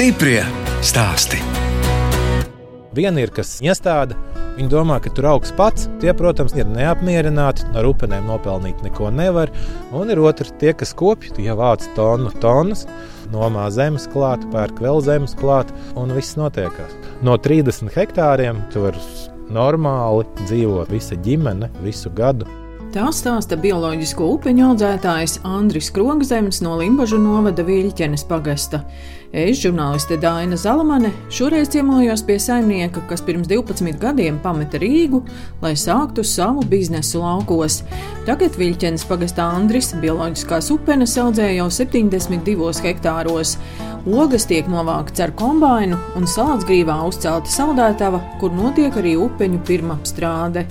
Stiprie stāsti. Viena ir, kas iestāda, viņi domā, ka tur augs pats. Tie, protams, ir neapmierināti, ar upēm nopelnīt neko nevar. Un ir otrs, tie, kas kopj, tie vāc tonu tonnas, nomā zemes klāt, pērk vēl zemes klāt, un viss notiekās. No 30 hektāriem tur normāli dzīvo visa ģimene visu gadu. Tā stāsta bioloģisko upeņu audzētājs Andris Krogzems no Limbaģa novada Viļķenes pagasta. Es, žurnāliste Dāna Zalamane, šoreiz ciemojos pie saimnieka, kas pirms 12 gadiem pameta Rīgu, lai sāktu savu biznesu laukos. Tagad Viļķenes pagastā Andris bioloģiskās upenes audzē jau 72 hektāros. Ogas tiek novākts ar kombainu un salātsgrīvā uzcelta saldētava, kur notiek arī upeņu pirmapstrāde.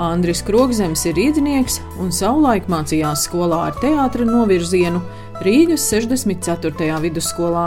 Andris Krogzems ir rīznieks un savulaik mācījās skolā ar teātra novirzienu Rīgas 64. vidusskolā.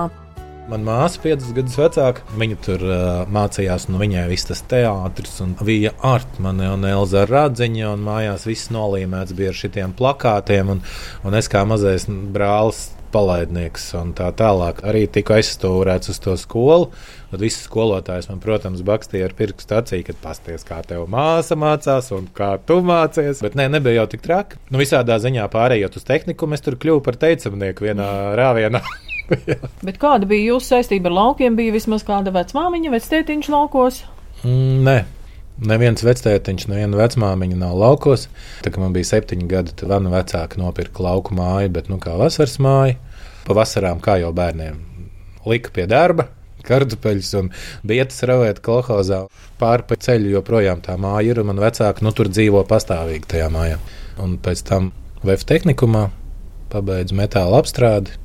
Manā māsa, 5 gadus vecāka, viņa tur uh, mācījās, no viņai viss tas teātris, un bija Artmane un Elza Radziņa, un mājās viss nolīmēts bija ar šitiem plakātiem, un, un es kā mazais brālis palaidnieks un tā tālāk. Arī tika aizstūrēts uz to skolu. Tad visas skolotājas man, protams, bakstīja ar pirkstu acī, kad pasties, kā tev māsa mācās un kā tu mācies. Bet nē, nebija jau tik traki. Nu, visādā ziņā pārējot uz tehniku, mēs tur kļuvām par teicamnieku vienā rāvienā. Bet kāda bija jūsu saistība ar laukiem? Bija vismaz kāda vecmāmiņa, vectētiņš laukos? Mm, nē. Neviens vectētiņš, neviena vecmāmiņa nav laukos. Tā kā man bija septiņi gadi, tad vana vecāka nopirka lauku māju, bet nu kā vasaras māju. Pavasarām, kā jau bērniem, lika pie darba, kartupeļus un vietas ravēt kolhozā. Pāri pa ceļu joprojām tā māja ir, un man vecāki nu, tur dzīvo pastāvīgi tajā mājā. Un pēc tam VF tehnikumā pabeidzu metāla apstrādi.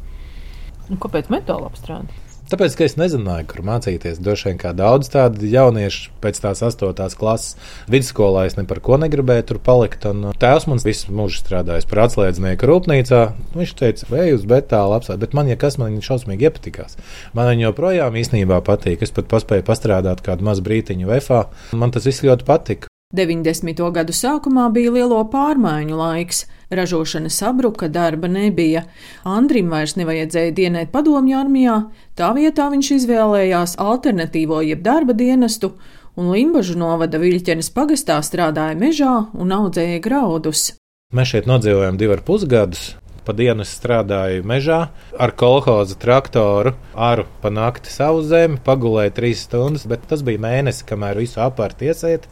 Un kāpēc metāla apstrādi? Tāpēc, ka es nezināju, kur mācīties. Droši vien kā daudz tādu jauniešu pēc tās astotās klases vidusskolā es ne par ko negribēju tur palikt. Un uh, tēvs man visu mūžu strādājis par atslēdznieku rūpnīcā. Viņš teica, ej uz betālu apstāties, bet man, ja kas man šausmīgi iepatikās. Man viņa joprojām īstenībā patīk. Es pat paspēju pastrādāt kādu mazu brītiņu VFā. Man tas viss ļoti patika. 90. gadu sākumā bija lielo pārmaiņu laiks, ražošana sabruka, darba nebija. Andrim vairs nevajadzēja dienēt padomju armijā, tā vietā viņš izvēlējās alternatīvo jeb darba dienestu, un Limbažu novada Viļķenes pagastā strādāja mežā un audzēja graudus. Mēs šeit nodzīvojam divus pusgadus. Pa dienu strādāju mežā ar kolhoza traktoru, ar pa nakti savu zemi, pagulēju trīs stundas, bet tas bija mēnesis, kamēr visu apārti iesiet.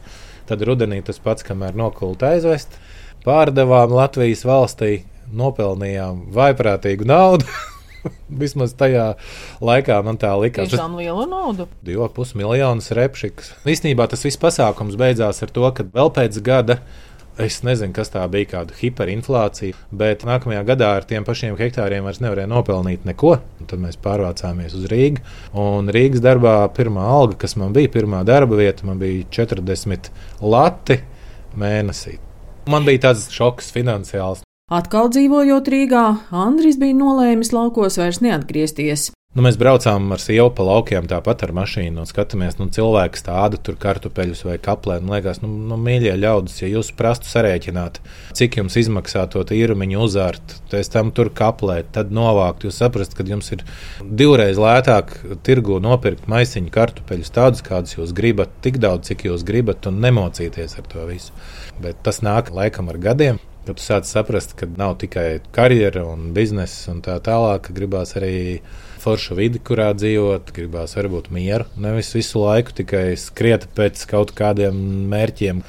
Tad rudenī tas pats, kamēr nokulta aizvest, pārdevām Latvijas valstī, nopelnījām vaiprātīgu naudu. Vismaz tajā laikā man tā likās. Bija liela nauda. 2,5 miljonus repšikas. Īsnībā tas viss pasākums beidzās ar to, ka vēl pēc gada Es nezinu, kas tā bija, kāda hiperinflācija, bet nākamajā gadā ar tiem pašiem hektāriem vairs nevarēja nopelnīt neko. Tad mēs pārvācāmies uz Rīgā. Un Rīgas darbā pirmā alga, kas man bija, pirmā darba vieta, man bija 40 lati mēnesī. Man bija tāds šoks finansiāls. Atkal dzīvojot Rīgā, Andris bija nolēmis laukos vairs neatgriezties. Nu, mēs braucām ar sievu pa laukiem, tāpat ar mašīnu, un skatāmies, nu, cilvēks tādu tur kartupeļus vai kaplē. Man liekas, nu, nu mīļie ļaudis, ja jūs prastu sarēķināt, cik jums izmaksā to īrumiņu uzārt, pēc tam tur kaplēt, tad novākt. Jūs saprast, ka jums ir divreiz lētāk tirgu nopirkt maisiņu kartupeļus tādus, kādus jūs gribat, tik daudz, cik jūs gribat, un nemocīties ar to visu. Bet tas nāk laikam ar gadiem. Tad tu sāc saprast, ka nav tikai karjera un biznesa un tā tālāk, ka gribās arī foršu vidi, kurā dzīvot, gribās varbūt mieru. Nevis visu laiku tikai skriet pēc kaut kādiem mērķiem.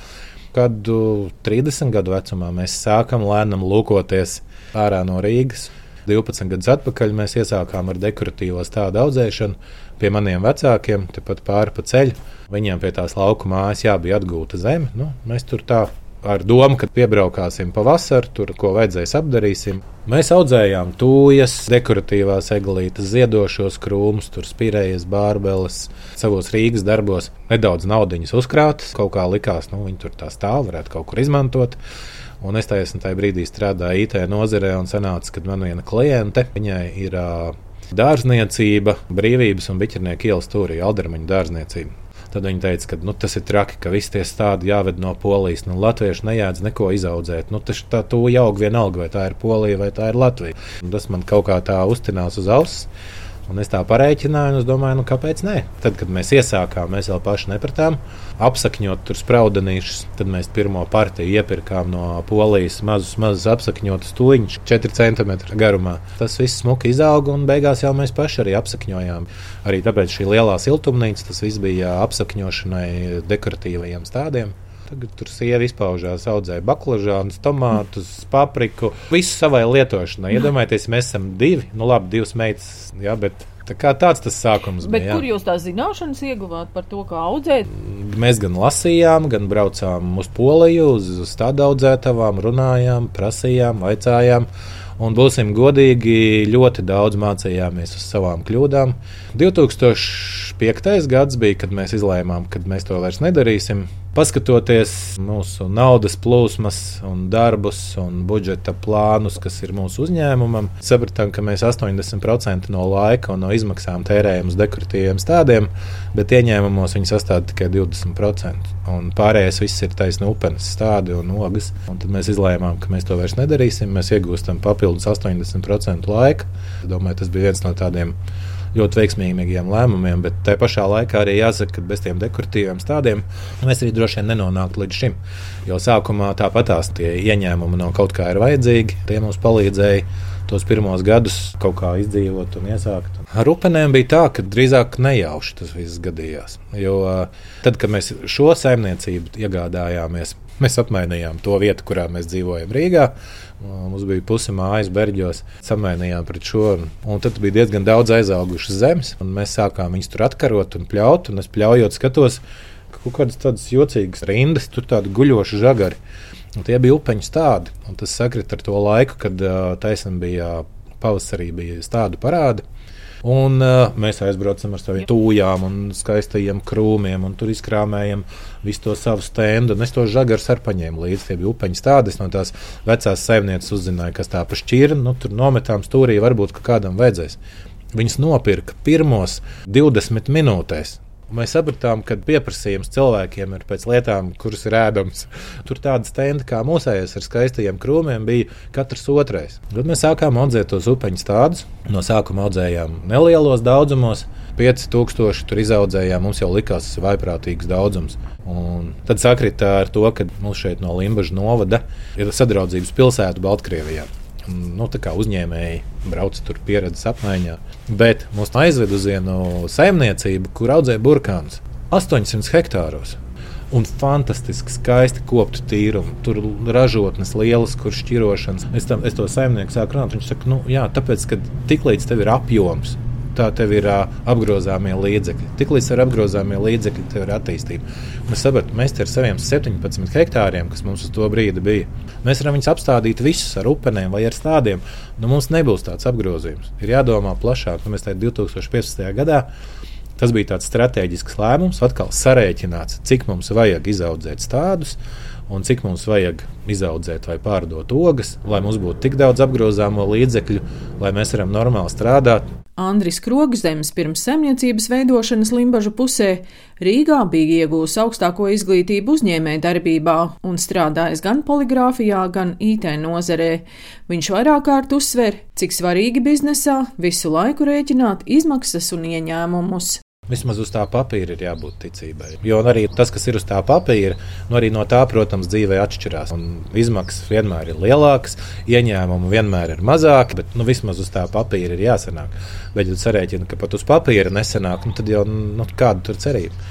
Kādu 30 gadu vecumā mēs sākam lēnām lūkoties ārā no Rīgas. 12 gadus atpakaļ mēs iesākām ar dekoratīvo stādu audzēšanu pie maniem vecākiem, tepat pāri pa ceļu. Viņiem pie tās lauku mājas jā, bija atgūta zeme. Nu, mēs tur tā ar domu, ka piebraukāsim pavasarī, tur ko vajadzēs apdarīsim. Mēs audzējām tūjas, dekoratīvās eglītes, ziedošos krūmus, tur spīrējas bārbeles, savos Rīgas darbos. Nedaudz naudas uzkrātas, kaut kā likās, nu, viņi tur tā stāv, varētu kaut kur izmantot. Un es tajā, tajā brīdī strādāju IT nozarē, un sanāca, ka man viena kliente, viņai ir dārzniecība, brīvības un biķernieku ielas stūrī, Aldermaņa dārzniecība. Tad viņi teica, ka nu, tas ir traki, ka visi tie stādi jāved no polijas. Nu, Latvieši nejēdz neko izaudzēt. Nu, tas tā tu aug vienalga, vai tā ir polija vai tā ir Latvija. Un tas man kaut kā tā uztinās uz auss. Un es tā parēķināju, un es domāju, nu, kāpēc ne? Tad, kad mēs iesākām, mēs vēl paši nepratām apsakņot tur spraudenīšus. Tad mēs pirmo partiju iepirkām no polijas mazus, mazus apsakņotus tuļņus, 4 cm garumā. Tas viss smuki izauga, un beigās jau mēs paši arī apsakņojām. Arī tāpēc šī lielā siltumnīca tas viss bija apsakņošanai dekoratīvajiem stādiem. Tagad tur sieva izpaužās, audzēja baklažānus, tomātus, papriku, visu savai lietošanai. Iedomājieties, mēs esam divi, nu labi, divas meitas, jā, bet Tā kā tāds tas sākums Bet bija. Kur jūs tās zināšanas ieguvāt par to, kā audzēt? Mēs gan lasījām, gan braucām uz Poliju, uz, uz tādu audzētavām, runājām, prasījām, vaicājām. Un būsim godīgi, ļoti daudz mācījāmies uz savām kļūdām. 2005. gads bija, kad mēs izlēmām, ka mēs to vairs nedarīsim. Paskatoties mūsu naudas plūsmas, un darbus un budžeta plānus, kas ir mūsu uzņēmumam, sapratām, ka mēs 80% no laika un no izmaksām tērējam uz dekoratīviem stādiem, bet ieņēmumos viņi sastāv tikai 20%. Un pārējais viss ir taisnība, upenes stādi un ogas. Un tad mēs izlēmām, ka mēs to vairs nedarīsim. Mēs iegūstam papildus 80% laika. Es domāju, tas bija viens no tādiem ļoti veiksmīgiem lēmumiem, bet tajā pašā laikā arī jāsaka, ka bez tiem dekoratīviem stādiem mēs arī droši vien nenonāktu līdz šim. Jo sākumā tāpatās tie ieņēmumi no kaut kā ir vajadzīgi, tie mums palīdzēja tos pirmos gadus kaut kā izdzīvot un iesākt. Ar upenēm bija tā, ka drīzāk nejauši tas viss gadījās. Jo tad, kad mēs šo saimniecību iegādājāmies, mēs apmainījām to vietu, kurā mēs dzīvojam Rīgā. Mums bija puse mājas berģos, samainījām pret šo. Un tad bija diezgan daudz aizaugušas zemes, un mēs sākām viņus tur atkarot un pļaut. Un es pļaujot, skatos, ka kaut kādas tādas jocīgas rindas, tur tādi guļoši žagari. Un tie bija upeņu stādi. Un tas sakrita ar to laiku, kad uh, taisnība bija pavasarī, bija stādu parādi. Un, uh, mēs aizbraucam ar saviem tūjām un skaistajiem krūmiem, un tur izkrāmējam visu to savu stendu. Es to žagaru ar paņēmu līdzi. Tie bija upeņu stādes no tās vecās saimnieces, uzzināja, kas tā pa šķirni. Nu, tur nometām stūrī, varbūt kādam vajadzēs. Viņus nopirka pirmos 20 minūtēs. Mēs sapratām, ka pieprasījums cilvēkiem ir pēc lietām, kuras ir ēdams. Tur tādas stendi kā mūsējais ar skaistajiem krūmiem bija katrs otrais. Tad mēs sākām audzēt tos upeņus tādus. No sākuma audzējām nelielos daudzumos, 5000 tur izaudzējām. Mums jau likās, tas vaiprātīgs daudzums. Un tad sakrita ar to, ka mums šeit no Limbaģa novada ir sadraudzības pilsēta Baltkrievijā nu, uzņēmēji brauc tur pieredzes apmaiņā. Bet mūs aizved uz vienu saimniecību, kur audzē burkānus 800 hektāros. Un fantastiski skaisti koptu tīrumu. Tur ražotnes lielas, kur šķirošanas. Es, tam, es to saimnieku sāku runāt. Viņš saka, nu, jā, tāpēc, ka tiklīdz tev ir apjoms, tā tev ir uh, apgrozāmie līdzekļi. Tiklīdz ir apgrozāmie līdzekļi, tev ir attīstība. Un es saprotu, mēs ar saviem 17 hektāriem, kas mums uz to brīdi bija, mēs varam viņus apstādīt visus ar upenēm vai ar stādiem. Nu, mums nebūs tāds apgrozījums. Ir jādomā plašāk. Nu, mēs tajā 2015. gadā. Tas bija tāds strateģisks lēmums, atkal sarēķināts, cik mums vajag izaudzēt stādus, un cik mums vajag izaudzēt vai pārdot ogas, lai mums būtu tik daudz apgrozāmo līdzekļu, lai mēs varam normāli strādāt. Andris Krogzems pirms saimniecības veidošanas Limbažu pusē Rīgā bija iegūs augstāko izglītību uzņēmē darbībā un strādājis gan poligrāfijā, gan IT nozarē. Viņš vairāk kārt uzsver, cik svarīgi biznesā visu laiku rēķināt izmaksas un ieņēmumus. Vismaz uz tā papīra ir jābūt ticībai. Jo arī tas, kas ir uz tā papīra, nu arī no tā, protams, dzīvē atšķirās. Un izmaksas vienmēr ir lielākas, ieņēmumi vienmēr ir mazāki, bet nu, vismaz uz tā papīra ir jāsanāk. Bet, ja sarēķina, ka pat uz papīra nesanāk, nu, tad jau nu, kāda tur cerība?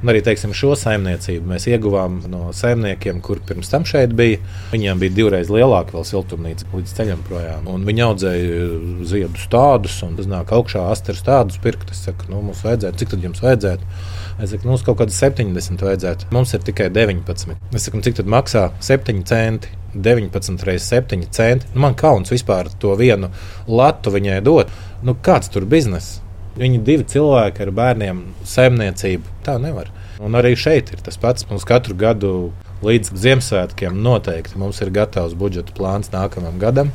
Un arī teiksim, šo saimniecību mēs ieguvām no saimniekiem, kur pirms tam šeit bija. Viņiem bija divreiz lielāka siltumnīca līdz ceļam projām. Un viņi audzēja ziedus tādus, un tas nāk augšā astras tādus pirkt. Es saku, nu, mums vajadzētu, cik tad jums vajadzētu? Es saku, mums kaut kādas 70 vajadzētu. Mums ir tikai 19. Es saku, cik tad maksā 7 centi? 19 reizes 7 centi. Nu, man kauns vispār to vienu latu viņai dot. Nu, kāds tur biznesa? Viņi divi cilvēki ar bērniem, saimniecību. Tā nevar. Un arī šeit ir tas pats. Mums katru gadu līdz Ziemassvētkiem noteikti mums ir gatavs budžeta plāns nākamajam gadam.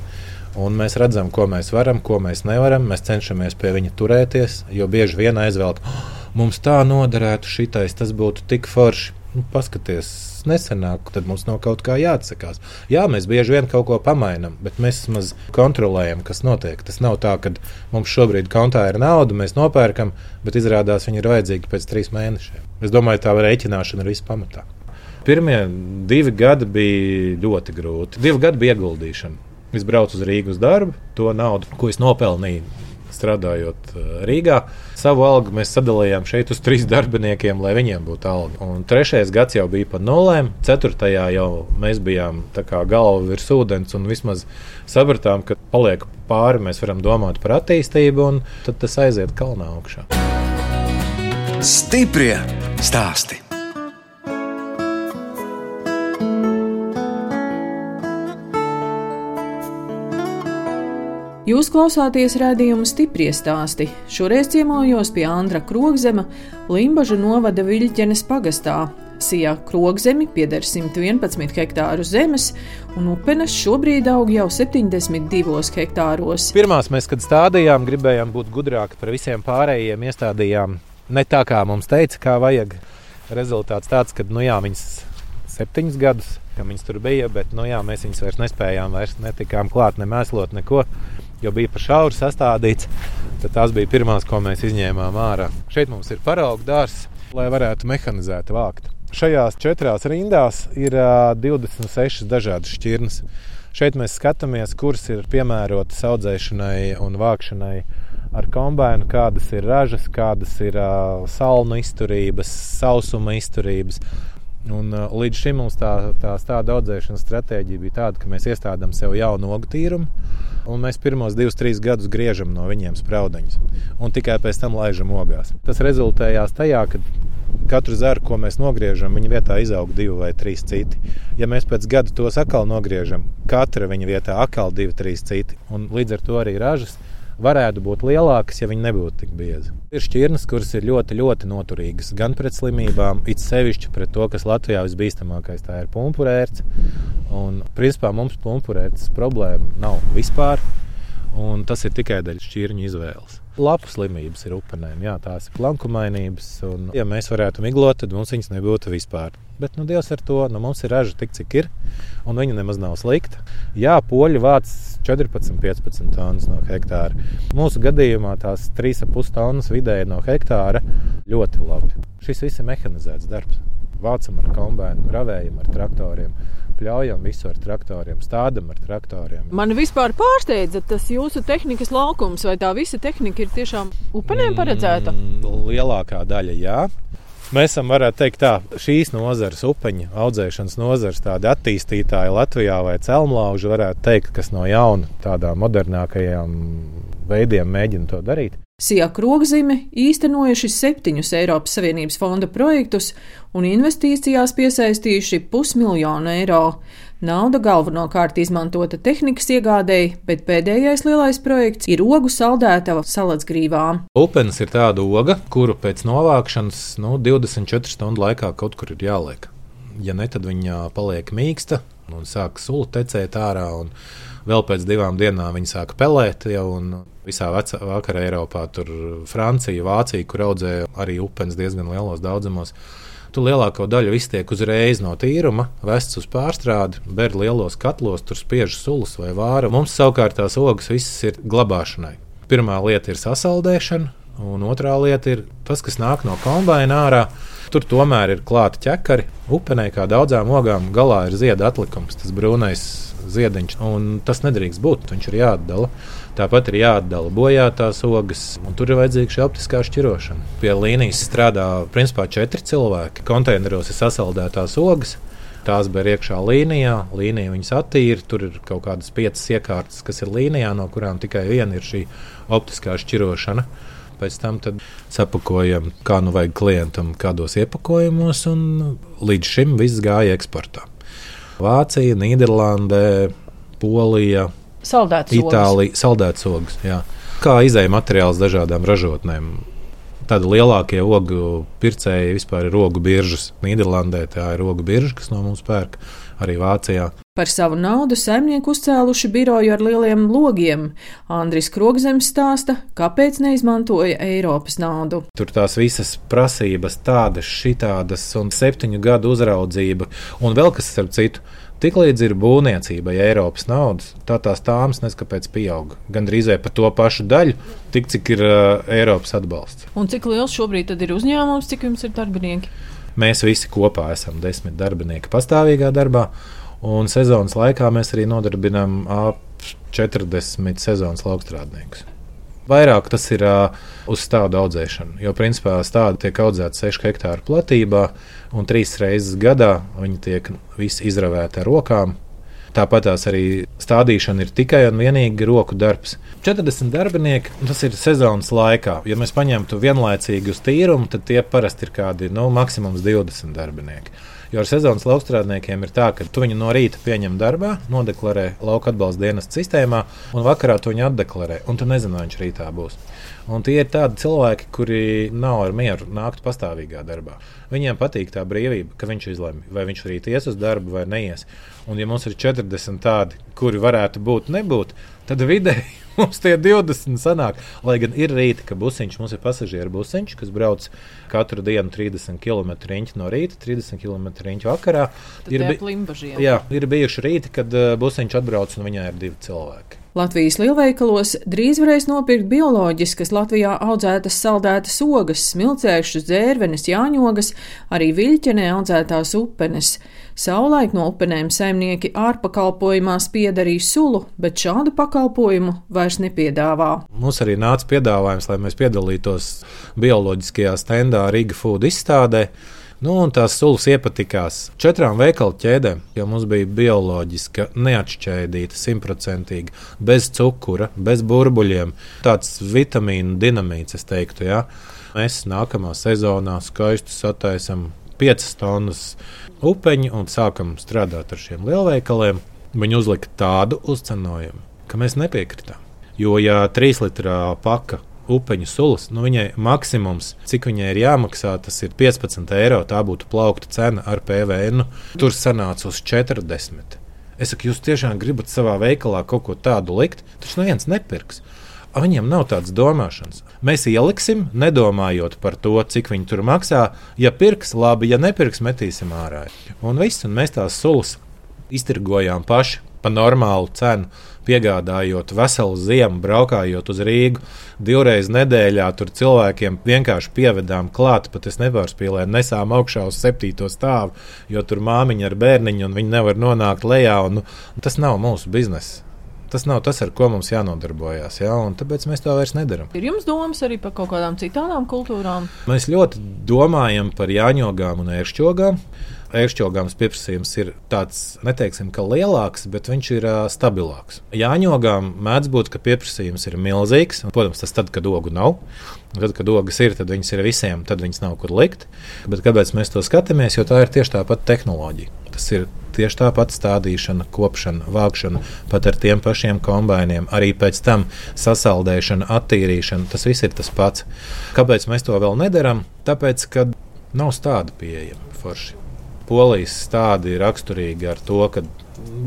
Un mēs redzam, ko mēs varam, ko mēs nevaram. Mēs cenšamies pie viņa turēties, jo bieži vien aizvelk, oh, mums tā noderētu šitais, tas būtu tik forši. Nu, paskaties, nesenāk, tad mums no kaut kā jāatsakās. Jā, mēs bieži vien kaut ko pamainām, bet mēs vismaz kontrolējam, kas notiek. Tas nav tā, ka mums šobrīd kontā ir nauda, mēs nopērkam, bet izrādās viņi ir vajadzīgi pēc trīs mēnešiem. Es domāju, tā rēķināšana ir vispamatā. Pirmie divi gadi bija ļoti grūti. Divi gadi bija ieguldīšana. Es braucu uz Rīgas darbu, to naudu, ko es nopelnīju strādājot eh, Rīgā. Savu algu mēs sadalījām šeit uz trīs darbiniekiem, lai viņiem būtu alga. Un trešais gads jau bija pa nulēm, ceturtajā jau mēs bijām galva virs ūdens un vismaz sapratām, ka paliek pāri, mēs varam domāt par attīstību, un tad tas aiziet kalnā augšā. Stiprie stāstī! Jūs klausāties redzējumu stipri stāstī. Šoreiz ciemojos pie Andra Krogzema, Limbaža novada Viļķenes pagastā. Sijā krogzemi pieder 111 hektāru zemes, un upenes šobrīd aug jau 72 hektāros. Pirmās mēs, kad stādījām, gribējām būt gudrāki par visiem pārējiem, iestādījām ne tā, kā mums teica, kā vajag. Rezultāts tāds, ka nu jā, viņas septiņus gadus, ka viņas tur bija, bet nu jā, mēs viņus vairs nespējām, vairs netikām klāt, ne mēslot neko jo bija pa šauri sastādīts. Tad tās bija pirmās, ko mēs izņēmām ārā. Šeit mums ir paraugu dārsts, lai varētu mehanizēt vākt. Šajās četrās rindās ir uh, 26 dažādas šķirnes. Šeit mēs skatāmies, kuras ir piemērotas audzēšanai un vākšanai ar kombināciju, kādas ir ražas, kādas ir salnu izturības, sausuma izturības. Un, uh, līdz šim mums tā, tā stāda audzēšanas stratēģija bija tāda, ka mēs iestādām sev jaunu ogu tīrumu, un mēs pirmos divus, trīs gadus griežam no viņiem spraudeņus, un tikai pēc tam laižam ogās. Tas rezultējās tajā, ka katru zaru, ko mēs nogriežam, viņa vietā izaug divi vai trīs citi. Ja mēs pēc gada tos atkal nogriežam, katra viņa vietā atkal divi, trīs citi, un līdz ar to arī ražas varētu būt lielākas, ja viņi nebūtu tik biezi. Ir šķirnes, kuras ir ļoti, ļoti noturīgas gan pret slimībām, it sevišķi pret to, kas Latvijā visbīstamākais, tā ir pumpurērts. Un, principā mums pumpurērts problēma nav vispār, un tas ir tikai dēļ šķirņu izvēles. Lapu slimības ir upenēm, jā, tās ir plankumainības. Un, ja mēs varētu miglot, tad mums viņas nebūtu vispār. Bet, nu, Dievs ar to, nu, mums ir raža tik, cik ir, un viņa nemaz nav slikta. Jā, poļi vāc 14, 15 tonnas no hektāra. Mūsu gadījumā tās 3,5 tonnas vidēji no hektāra ļoti labi. Šis viss ir mehanizēts darbs. Vācam ar kombināciju, ravējam ar traktoriem pļaujam visu ar traktoriem, stādam ar traktoriem. Man vispār pārsteidza tas jūsu tehnikas laukums, vai tā visa tehnika ir tiešām upenēm paredzēta? Mm, lielākā daļa, jā. Mēs esam, varētu teikt, tā, šīs nozares, upeņu audzēšanas nozares, tādi attīstītāji Latvijā vai celmlauži, varētu teikt, kas no jauna tādām modernākajām veidiem mēģina to darīt. Sijā Krogzime īstenojuši septiņus Eiropas Savienības fonda projektus un investīcijās piesaistījuši pusmiljonu eiro. Nauda galvenokārt izmantota tehnikas iegādēji, bet pēdējais lielais projekts ir ogu saldētava salacgrīvā. Upens ir tāda oga, kuru pēc novākšanas nu, 24 stundu laikā kaut kur ir jāliek. Ja ne, tad viņa paliek mīksta un sāk sula tecēt ārā. Vēl pēc divām dienām viņi sāka pelēt jau. Visā vakarā Eiropā, tur Francija, Vācija, kur audzēja arī upens diezgan lielos daudzumos. Tu lielāko daļu iztiek uzreiz no tīruma, vests uz pārstrādi, ber lielos katlos, tur spiež sulas vai vāra. Mums savukārt tās ogas visas ir glabāšanai. Pirmā lieta ir sasaldēšana, un otrā lieta ir tas, kas nāk no kombinācijas ārā. Tur tomēr ir klāta ķekari. Upenē kā daudzām ogām galā ir zieda atlikums, tas brūnais ziediņš. Tas nedrīkst būt, viņš ir jāatdala. Tāpat ir jāatdala bojātās ogas, un tur ir vajadzīga šī optiskā šķirošana. Pie līnijas strādā principā četri cilvēki. Konteineros ir sasaldētās ogas. Tās bija iekšā līnijā, līnija viņas attīra. Tur ir kaut kādas piecas iekārtas, kas ir līnijā, no kurām tikai viena ir šī optiskā šķirošana. Pēc tam sapakojam, kā nu vajag klientam, kādos iepakojumos, un līdz šim viss gāja eksportā. Vācija, Nīderlandē, Polija, Saldēts Itālija, saldēts ogas. Jā. Kā izēja materiāls dažādām ražotnēm. Tādi lielākie ogu pircēji vispār ir ogu biržas. Nīderlandē tā ir ogu birža, kas no mums pērk arī Vācijā. Par savu naudu saimnieku uzcēluši biroju ar lieliem logiem. Andris Krogzems stāsta, kāpēc neizmantoja Eiropas naudu. Tur tās visas prasības, tādas, šitādas, un septiņu gadu uzraudzība, un vēl kas starp citu. Tiklīdz ir būvniecība, ja Eiropas naudas, tā tās tāmas neskapēc pieaug. Gan drīzāk par to pašu daļu, tik cik ir uh, Eiropas atbalsts. Un cik liels šobrīd ir uzņēmums, cik jums ir darbinieki? Mēs visi kopā esam desmit darbinieki pastāvīgā darbā. Un sezonas laikā mēs arī nodarbinām ap 40 sezonas laukstrādniekus. Vairāk tas ir uh, uz stādu audzēšanu, jo principā stādi tiek audzēti 6 hektāru platībā, un trīs reizes gadā viņi tiek visi izravēti ar rokām. Tāpat tās arī stādīšana ir tikai un vienīgi roku darbs. 40 darbinieki, tas ir sezonas laikā. Ja mēs paņemtu vienlaicīgi uz tīrumu, tad tie parasti ir kādi nu, maksimums 20 darbinieki. Jo ar sezonas laukstrādniekiem ir tā, ka tu viņu no rīta pieņem darbā, nodeklarē lauka atbalsta dienas sistēmā, un vakarā tu viņu atdeklarē, un tu nezini, vai viņš rītā būs. Un tie ir tādi cilvēki, kuri nav ar mieru nākt pastāvīgā darbā. Viņiem patīk tā brīvība, ka viņš izlemj, vai viņš rīt ies uz darbu vai neies. Un, ja mums ir 40 tādi, kuri varētu būt, nebūt, tad vidēji mums tie 20 sanāk. Lai gan ir rīta, ka busiņš mums ir pasažieru busiņš, kas brauc katru dienu 30 km no rīta, 30 km vakarā. Tad ir, bi jā, ir bijuši rīti, kad uh, busiņš atbrauc un viņā ir divi cilvēki. Latvijas lielveikalos drīz varēs nopirkt bioloģiskas Latvijā audzētas saldētas ogas, smilcēkšus, dzērvenes, jāņogas, arī viļķenē audzētās upenes. Savulaik no upenēm saimnieki ārpakalpojumā spiedarīja sulu, bet šādu pakalpojumu vairs nepiedāvā. Mums arī nāca piedāvājums, lai mēs piedalītos bioloģiskajā stendā Riga Food izstādē. Nu, un tās sulas iepatikās četrām veikalu ķēdēm, jo mums bija bioloģiska, neatšķaidīta, simtprocentīga, bez cukura, bez burbuļiem. Tāds vitamīnu dinamīts, es teiktu, ja. Mēs nākamā sezonā skaisti sataisam 5 tonnas upeņu un sākam strādāt ar šiem lielveikaliem. Viņi uzlika tādu uzcenojumu, ka mēs nepiekritām. Jo, ja 3 litrā paka upeņu sulas, nu viņai maksimums, cik viņai ir jāmaksā, tas ir 15 eiro. Tā būtu plaukta cena ar PVN. Tur sanāca uz 40. Es saku, jūs tiešām gribat savā veikalā kaut ko tādu likt, taču neviens nepirks. Viņiem nav tādas domāšanas. Mēs ieliksim, nedomājot par to, cik viņi tur maksā. Ja pirks, labi, ja nepirks, metīsim ārā. Un viss, un mēs tās sulas iztirgojām paši par normālu cenu piegādājot veselu ziemu, braukājot uz Rīgu divreiz nedēļā. Tur cilvēkiem vienkārši pievedām klāt, pat es nepārspīlēju, nesām augšā uz septīto stāvu, jo tur māmiņa ar bērniņu un viņi nevar nonākt lejā. Un, nu, tas nav mūsu biznesa. Tas nav tas, ar ko mums jānodarbojas. Ja? Tāpēc mēs to vairs nedarām. Ir jums domas arī par kaut kādām citām kultūrām? Mēs ļoti domājam par jāņogām un ēršķogām ēršķogāms pieprasījums ir tāds, neteiksim, ka lielāks, bet viņš ir uh, stabilāks. Jāņogām mēdz būt, ka pieprasījums ir milzīgs. Un, protams, tas tad, kad ogu nav. Tad, kad ogas ir, tad viņas ir visiem, tad viņas nav kur likt. Bet kāpēc mēs to skatāmies? Jo tā ir tieši tā pati tehnoloģija. Tas ir tieši tā pati stādīšana, kopšana, vākšana, pat ar tiem pašiem kombainiem, arī pēc tam sasaldēšana, attīrīšana. Tas viss ir tas pats. Kāpēc mēs to vēl nedarām? Tāpēc, ka nav stādi pieejami forši. Polijas stādi ir raksturīgi ar to, ka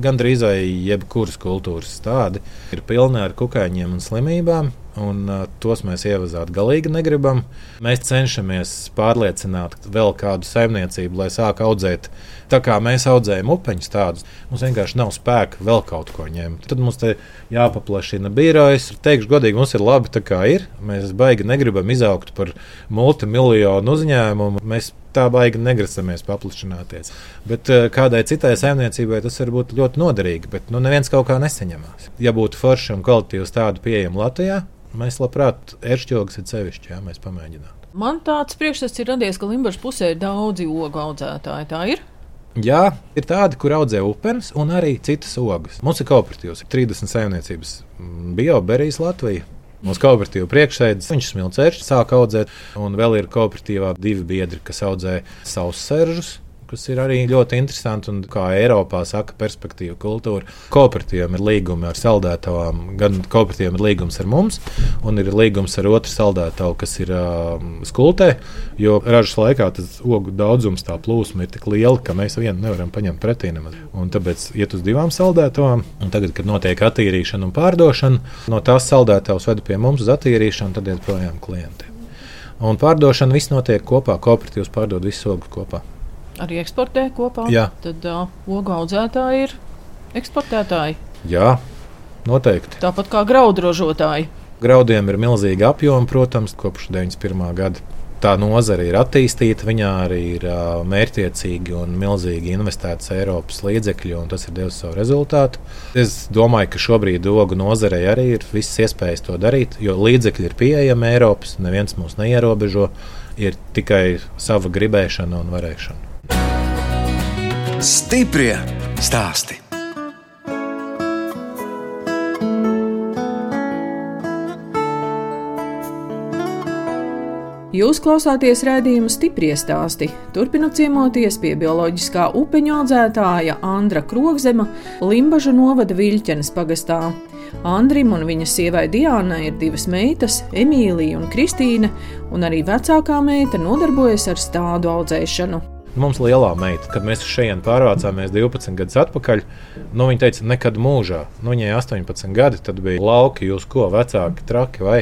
gandrīz jebkuras kultūras stādi ir pilni ar kukaiņiem un slimībām. Un, uh, tos mēs ievazāt galīgi negribam. Mēs cenšamies pārliecināt vēl kādu saimniecību, lai sāk audzēt tā, kā mēs audzējam upeņus tādus. Mums vienkārši nav spēka vēl kaut ko ņemt. Tad mums te jāpaplašina birojas. Teikšu godīgi, mums ir labi tā kā ir. Mēs baigi negribam izaugt par multimiljonu uzņēmumu. Mēs tā baigi negrasamies paplašināties. Bet uh, kādai citai saimniecībai tas var būt ļoti noderīgi, bet nu, neviens kaut kā nesaņemās. Ja būtu forši un kvalitīvs tādu pieejamu Latvijā, mēs labprāt ēršķogas ir sevišķi, jā, mēs pamēģinām. Man tāds priekšstats ir radies, ka Limbaģa pusē ir daudzi ogu audzētāji. Tā ir. Jā, ir tādi, kur audzē upenes un arī citas ogas. Mums ir kooperatīvs, 30 saimniecības, mm, bioberijas Latvija. Mūsu kooperatīva priekšsēdis, viņš smilcēšs sāk audzēt, un vēl ir kooperatīvā divi biedri, kas audzē savus seržus, kas ir arī ļoti interesanti. Un, kā Eiropā saka, perspektīva kultūra. Kooperatīviem ir līgumi ar saldētavām, gan kooperatīviem ir līgums ar mums, un ir līgums ar otru saldētavu, kas ir uh, skultē. Jo ražas laikā tas ogu daudzums, tā plūsma ir tik liela, ka mēs vienu nevaram paņemt pretī. Nemaz. Un tāpēc iet uz divām saldētavām. Un tagad, kad notiek attīrīšana un pārdošana, no tās saldētavas veda pie mums uz attīrīšanu, tad iet projām klientiem. Un pārdošana viss notiek kopā. Kooperatīvs pārdod visu ogu kopā. Arī eksportē kopā. Jā. Tad uh, ogu audzētāji ir eksportētāji. Jā, noteikti. Tāpat kā graudrožotāji. Graudiem ir milzīga apjoma, protams, kopš 91. gada tā nozare ir attīstīta, viņā arī ir uh, mērķiecīgi un milzīgi investēts Eiropas līdzekļi, un tas ir devis savu rezultātu. Es domāju, ka šobrīd ogu nozarei arī ir visas iespējas to darīt, jo līdzekļi ir pieejami Eiropas, neviens mūs neierobežo, ir tikai sava gribēšana un varēšana. Stiprie stāstī! Jūs klausāties redzējuma stipri stāstī. Turpinot ciemoties pie bioloģiskā upeņu audzētāja Andra Krogzema, Limbaža novada Viļķenes pagastā. Andrim un viņa sievai Diānai ir divas meitas, Emīlija un Kristīna, un arī vecākā meita nodarbojas ar stādu audzēšanu. Mums lielā meita, kad mēs šeit pārvācāmies 12 gadus atpakaļ, nu, viņa teica, nekad mūžā. Nu, viņai 18 gadi, tad bija lauki, jūs ko vecāki, traki vai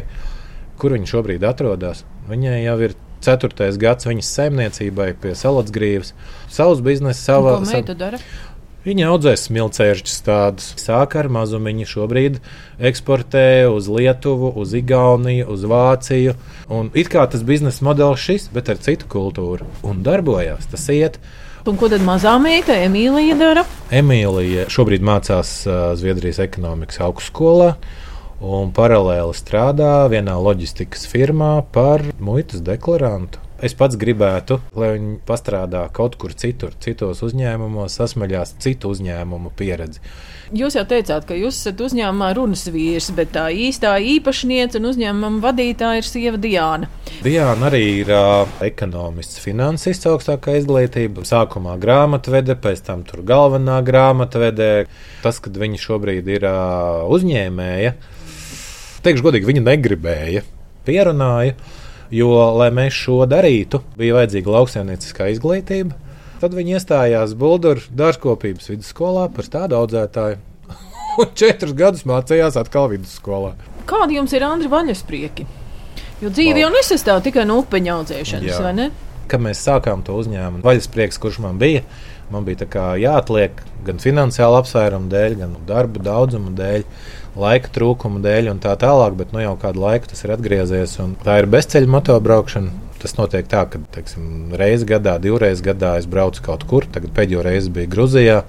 kur viņi šobrīd atrodas. Viņai jau ir ceturtais gads viņas saimniecībai pie salātsgrīvas. Savs biznesa, savā veidā. Viņa audzēs smilcēžus tādus. Sāk ar mazumiņu, šobrīd eksportē uz Lietuvu, uz Igauniju, uz Vāciju. Un it kā tas biznesa modelis šis, bet ar citu kultūru. Un darbojās, tas iet. Un ko tad mazā meita Emīlija dara? Emīlija šobrīd mācās Zviedrijas ekonomikas augstskolā un paralēli strādā vienā loģistikas firmā par muitas deklarantu. Es pats gribētu, lai viņi pastrādā kaut kur citur, citos uzņēmumos, sasmaļās citu uzņēmumu pieredzi. Jūs jau teicāt, ka jūs esat uzņēmumā runas vīrs, bet tā īstā īpašniece un uzņēmuma vadītāja ir sieva Diana. Diana arī ir uh, ekonomists, finansists augstākā izglītība. Sākumā grāmatvede, pēc tam tur galvenā grāmatvede. Tas, kad viņa šobrīd ir uh, uzņēmēja, teikšu godīgi, viņa negribēja, pierunāja, jo, lai mēs šo darītu, bija vajadzīga lauksaimnieciskā izglītība. Tad viņi iestājās Bulgāru dārzkopības vidusskolā par tādu audzētāju. Un četrus gadus mācījās atkal vidusskolā. Kādi jums ir Andri vaļasprieki? Jo dzīve jau nesastāv tikai no upeņa audzēšanas, vai ne? Kad mēs sākām to uzņēmumu, vaļasprieks, kurš man bija, man bija jāatliek gan finansiālu apsvērumu dēļ, gan darbu daudzumu dēļ laika trūkuma dēļ un tā tālāk, bet nu, jau kādu laiku tas ir atgriezies. Tā ir bezceļa motobraukšana. Tas notiek tā, ka teiksim, reizi gadā, divreiz gadā es braucu kaut kur. Tagad pēdējo reizi bija Grūzijā.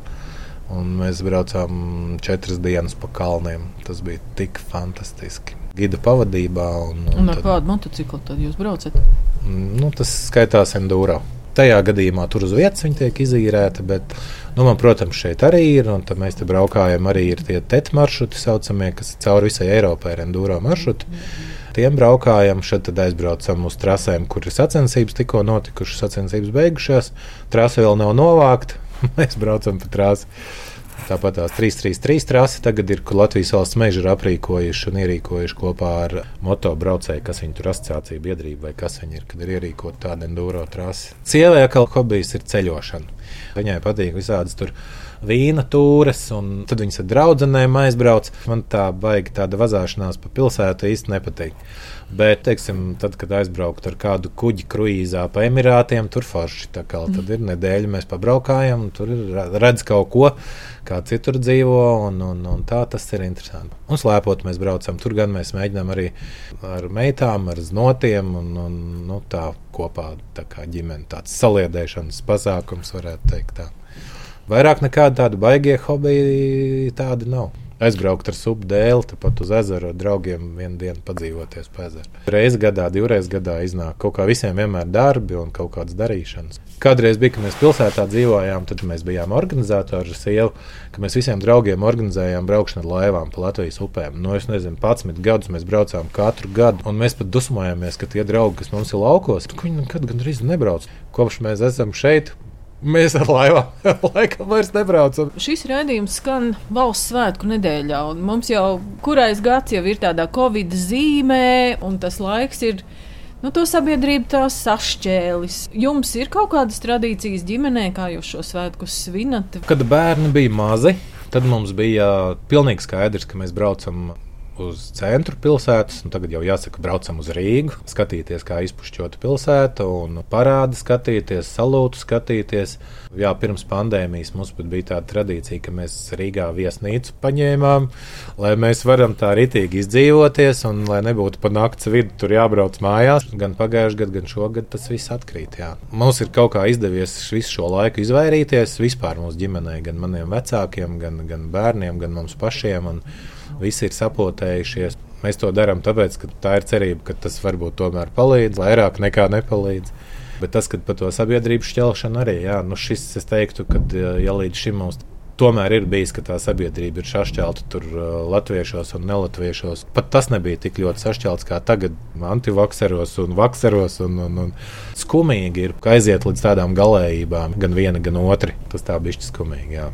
Un mēs braucām četras dienas pa kalniem. Tas bija tik fantastiski. Gida pavadībā. Un, un, un ar tad, kādu motociklu tad jūs braucat? Nu, tas skaitās enduro. Tajā gadījumā tur uz vietas viņi tiek izīrēti, bet Nu, man, protams, šeit arī ir, un mēs te braukājam arī ir tie TET maršruti, saucamie, kas cauri visai Eiropai ir enduro maršruti. Tiem braukājam, šeit aizbraucam uz trasēm, kur ir sacensības tikko notikušas, sacensības beigušās. Trasa vēl nav novākta, mēs braucam pa trasi. Tāpat tās 333 trasi tagad ir, kur Latvijas valsts meža ir aprīkojuši un ierīkojuši kopā ar motobraucēju, kas viņu tur asociācija biedrība vai kas viņi ir, kad ir ierīkota tāda enduro trasi. Sievai atkal hobijs ir ceļošana. Viņai patīk visādas tur vīna tūres, un tad viņas ar draugiem aizbrauc. Man tā baigi tāda vazāšanās pa pilsētu īsti nepatīk. Bet, teiksim, tad, kad aizbraukt ar kādu kuģi kruīzā pa Emirātiem, tur forši tā kā tad ir nedēļa, mēs pabraukājam, un tur redz kaut ko, kā citur dzīvo, un, un, un tā tas ir interesanti. Un slēpot mēs braucam, tur gan mēs mēģinām arī ar meitām, ar znotiem, un, un nu, tā kopā tā kā ģimene, tāds saliedēšanas pasākums, varētu teikt tā. Vairāk nekāda tāda baigie hobiji tāda nav aizbraukt ar supu dēli, tepat uz ezeru ar draugiem vienu dienu padzīvoties pa ezeru. Reizi gadā, divreiz gadā iznāk kaut kā visiem vienmēr darbi un kaut kādas darīšanas. Kādreiz bija, kad mēs pilsētā dzīvojām, tad mēs bijām organizatori ar sievu, ka mēs visiem draugiem organizējām braukšanu ar laivām pa Latvijas upēm. No nu, es nezinu, 11 gadus mēs braucām katru gadu, un mēs pat dusmojāmies, ka tie draugi, kas mums ir laukos, viņi nekad gandrīz nebrauc. Kopš mēs esam šeit, Mēs ar laivām laikam vairs nebraucam. Šis raidījums skan valsts svētku nedēļā, un mums jau kurais gads jau ir tādā covid zīmē, un tas laiks ir. Nu, to sabiedrība tās sašķēlis. Jums ir kaut kādas tradīcijas ģimenē, kā jūs šo svētku svinat? Kad bērni bija mazi, tad mums bija pilnīgi skaidrs, ka mēs braucam uz centru pilsētas, tagad jau jāsaka, braucam uz Rīgu, skatīties, kā izpušķota pilsēta, un parādi skatīties, salūtu skatīties. Jā, pirms pandēmijas mums bija tāda tradīcija, ka mēs Rīgā viesnīcu paņēmām, lai mēs varam tā ritīgi izdzīvoties, un lai nebūtu pa nakts vidu tur jābrauc mājās. Gan pagājušajā gadā, gan šogad tas viss atkrīt. Jā. Mums ir kaut kā izdevies visu šo laiku izvairīties vispār mūsu ģimenei, gan maniem vecākiem, gan, gan bērniem, gan mums pašiem. Un, visi ir sapotējušies. Mēs to darām tāpēc, ka tā ir cerība, ka tas varbūt tomēr palīdz, vairāk nekā nepalīdz. Bet tas, ka par to sabiedrības šķelšanu arī, jā, nu šis es teiktu, ka ja līdz šim mums tomēr ir bijis, ka tā sabiedrība ir sašķelta tur latviešos un nelatviešos. Pat tas nebija tik ļoti sašķelts kā tagad, antivakseros un vakseros. Un, un, un skumīgi ir, aiziet līdz tādām galējībām, gan viena, gan otra. Tas tā bija skumīgi. Jā.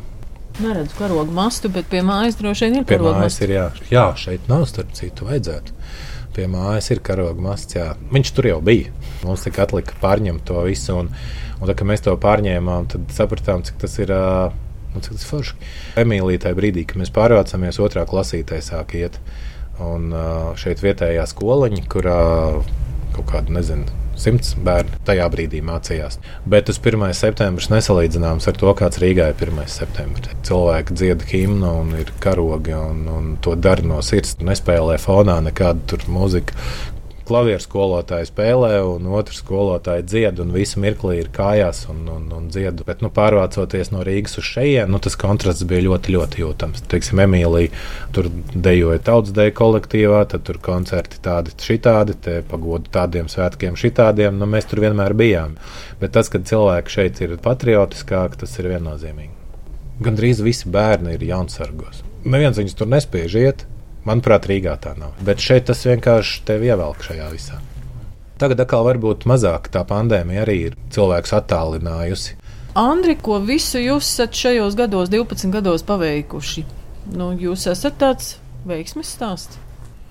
Neredzu karogu mastu, bet pie mājas droši vien ir karoga masts. Ir, jā. jā, šeit nav starp citu vajadzētu. Pie mājas ir karoga masts. Jā. Viņš tur jau bija. Mums tikai atlika pārņemt to visu. Un, un tad, kad mēs to pārņēmām, tad sapratām, cik tas ir. Nu, cik tas forši. Emīlija tajā brīdī, kad mēs pārvācāmies otrā klasītē, sāk iet. Un šeit vietējā skoliņa, kurā kaut kāda, nezinu, simts bērni tajā brīdī mācījās. Bet tas 1. septembris nesalīdzināms ar to, kāds Rīgā ir 1. septembris. Cilvēki dzied himnu un ir karogi un, un to dara no sirds. Nespēlē fonā nekādu mūziku, klavieru skolotāji spēlē, un otrs skolotāji dzied, un visu mirkli ir kājās un, un, un dzied. Bet, nu, pārvācoties no Rīgas uz šejienes, nu, tas kontrasts bija ļoti, ļoti jūtams. Teiksim, Emīlija tur dejoja tautas deju kolektīvā, tad tur koncerti tādi, šitādi, te pagodu tādiem svētkiem, šitādiem. Nu, mēs tur vienmēr bijām. Bet tas, ka cilvēki šeit ir patriotiskāki, tas ir viennozīmīgi. Gan drīz visi bērni ir jaunsargos. Neviens viņus tur nespēj iet. Manuprāt, Rīgā tā nav. Bet šeit tas vienkārši tevi ievelk šajā visā. Tagad atkal varbūt mazāk tā pandēmija arī ir cilvēks attālinājusi. Andri, ko visu jūs esat šajos gados, 12 gados paveikuši? Nu, jūs esat tāds veiksmes stāsts?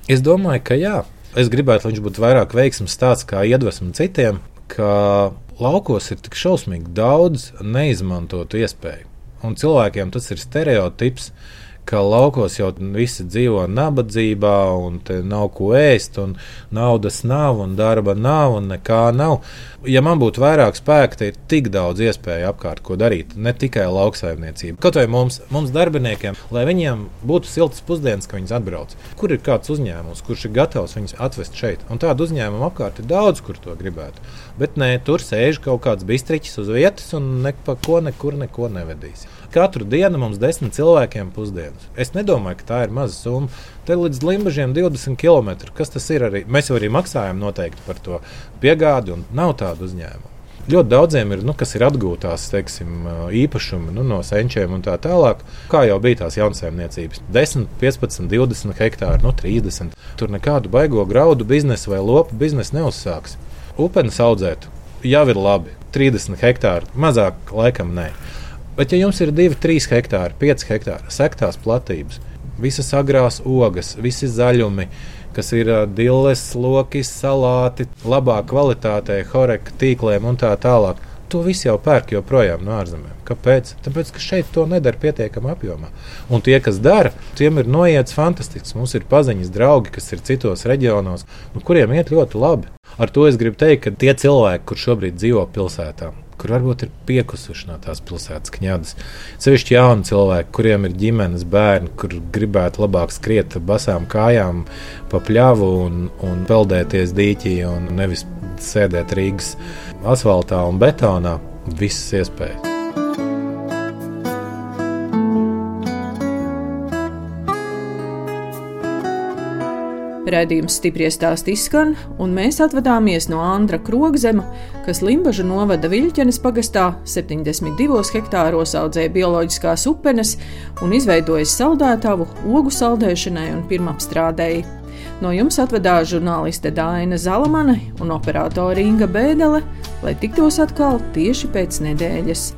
Es domāju, ka jā. Es gribētu, lai viņš būtu vairāk veiksmes stāsts kā iedvesma citiem, ka laukos ir tik šausmīgi daudz neizmantotu iespēju. Un cilvēkiem tas ir stereotips, ka laukos jau visi dzīvo nabadzībā, un nav ko ēst, un naudas nav, un darba nav, un nekā nav. Ja man būtu vairāk spēka, tad ir tik daudz iespēju apkārt, ko darīt. Ne tikai lauksaimniecība. Kaut vai mums, mums darbiniekiem, lai viņiem būtu siltas pusdienas, ka viņas atbrauc. Kur ir kāds uzņēmums, kurš ir gatavs viņus atvest šeit? Un tādu uzņēmumu apkārt ir daudz, kur to gribētu. Bet nē, tur sēž kaut kāds bistriķis uz vietas un neko nekur neko nevedīs katru dienu mums desmit cilvēkiem pusdienas. Es nedomāju, ka tā ir maza summa. Te līdz limbažiem 20 km. Kas tas ir? Arī? Mēs jau arī maksājam noteikti par to piegādi, un nav tādu uzņēmumu. Ļoti daudziem ir, nu, kas ir atgūtās teiksim, īpašumi nu, no senčiem un tā tālāk. Kā jau bija tās jaunsaimniecības, 10, 15, 20 hektāri, no nu, 30. Tur nekādu baigo graudu biznesu vai lopu biznesu neuzsāks. Upenes audzēt jau ir labi, 30 hektāri, mazāk laikam nē. Bet, ja jums ir 2, 3 hektāri, 5 hektāri sektās platības, visas agrās ogas, visi zaļumi, kas ir dilles, loki, salāti, labā kvalitātē, horeka tīkliem un tā tālāk. To visu jau pērk joprojām no ārzemēm. Kāpēc? Tāpēc, ka šeit to nedara pietiekamā apjomā. Un tie, kas dara, tiem ir noiets fantastisks. Mums ir paziņas draugi, kas ir citos reģionos, nu, kuriem iet ļoti labi. Ar to es gribu teikt, ka tie cilvēki, kur šobrīd dzīvo pilsētām, kur varbūt ir piekusuši no tās pilsētas kņadas. Sevišķi jauni cilvēki, kuriem ir ģimenes bērni, kur gribētu labāk skriet basām kājām pa pļavu un, un peldēties dīķī un nevis sēdēt Rīgas asfaltā un betonā. Visas iespējas. Rēdījums stipri stāst izskan, un mēs atvadāmies no Andra Krogzema, kas Limbažu novada Viļķenes pagastā 72 hektāros audzēja bioloģiskās upenes un izveidojis saldētavu ogu saldēšanai un pirmapstrādēji. No jums atvedās žurnāliste Dāna Zalamane un operātore Inga Bēdele, lai tiktos atkal tieši pēc nedēļas.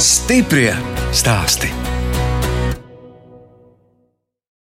Stiprie stāsti.